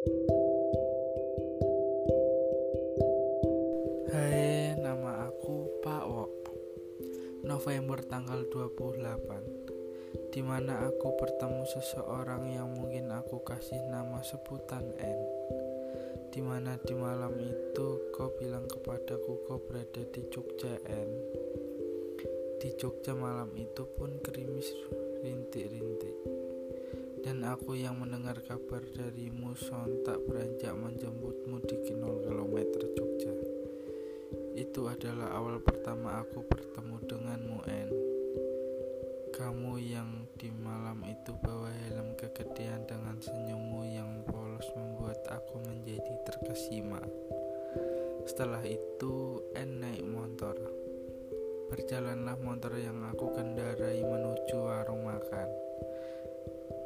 Hai, nama aku Pak Wok. November tanggal 28 Di mana aku bertemu seseorang yang mungkin aku kasih nama sebutan N. Di mana di malam itu kau bilang kepadaku kau berada di Jogja N. Di Jogja malam itu pun gerimis rintik-rintik Dan aku yang mendengar kabar darimu sontak beranjak menjemputmu di 0 km Jogja itu adalah awal pertama aku bertemu denganmu, En. Kamu yang di malam itu bawa helm kegedean dengan senyummu yang polos membuat aku menjadi terkesima. Setelah itu, En naik motor. Berjalanlah motor yang aku kendarai menuju.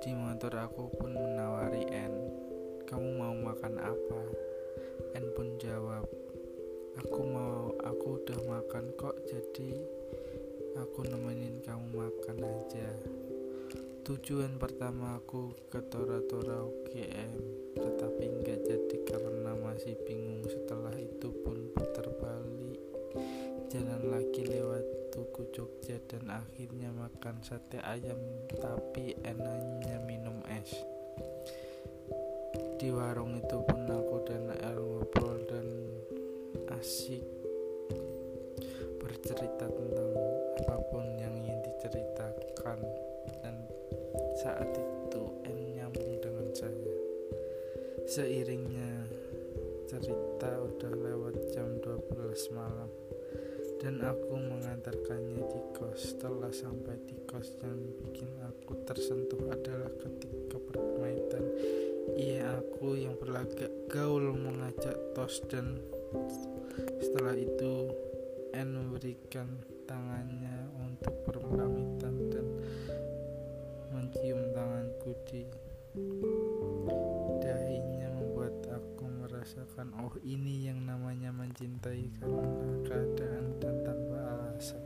Di motor aku pun menawari En, "Kamu mau makan apa?" En pun jawab, Aku mau, aku udah makan kok, jadi aku nemenin kamu makan aja. Tujuan pertama aku ke Tora-Tora UGM, tetapi nggak jadi karena masih bingung. Setelah Jogja dan akhirnya makan sate ayam, tapi enaknya minum es. Di warung itu pun aku dan El ngobrol dan asik bercerita tentang apa pun yang ingin diceritakan. Dan saat itu N nyambung dengan saya. Seiringnya cerita udah lewat jam 12 malam dan aku mengantarkannya di kos. Setelah sampai di kos yang bikin aku tersentuh adalah ketika permainan ia aku yang berlagak gaul mengajak tos dan setelah itu N memberikan tangannya merasakan oh ini yang namanya mencintai karena keadaan dan tanpa alasan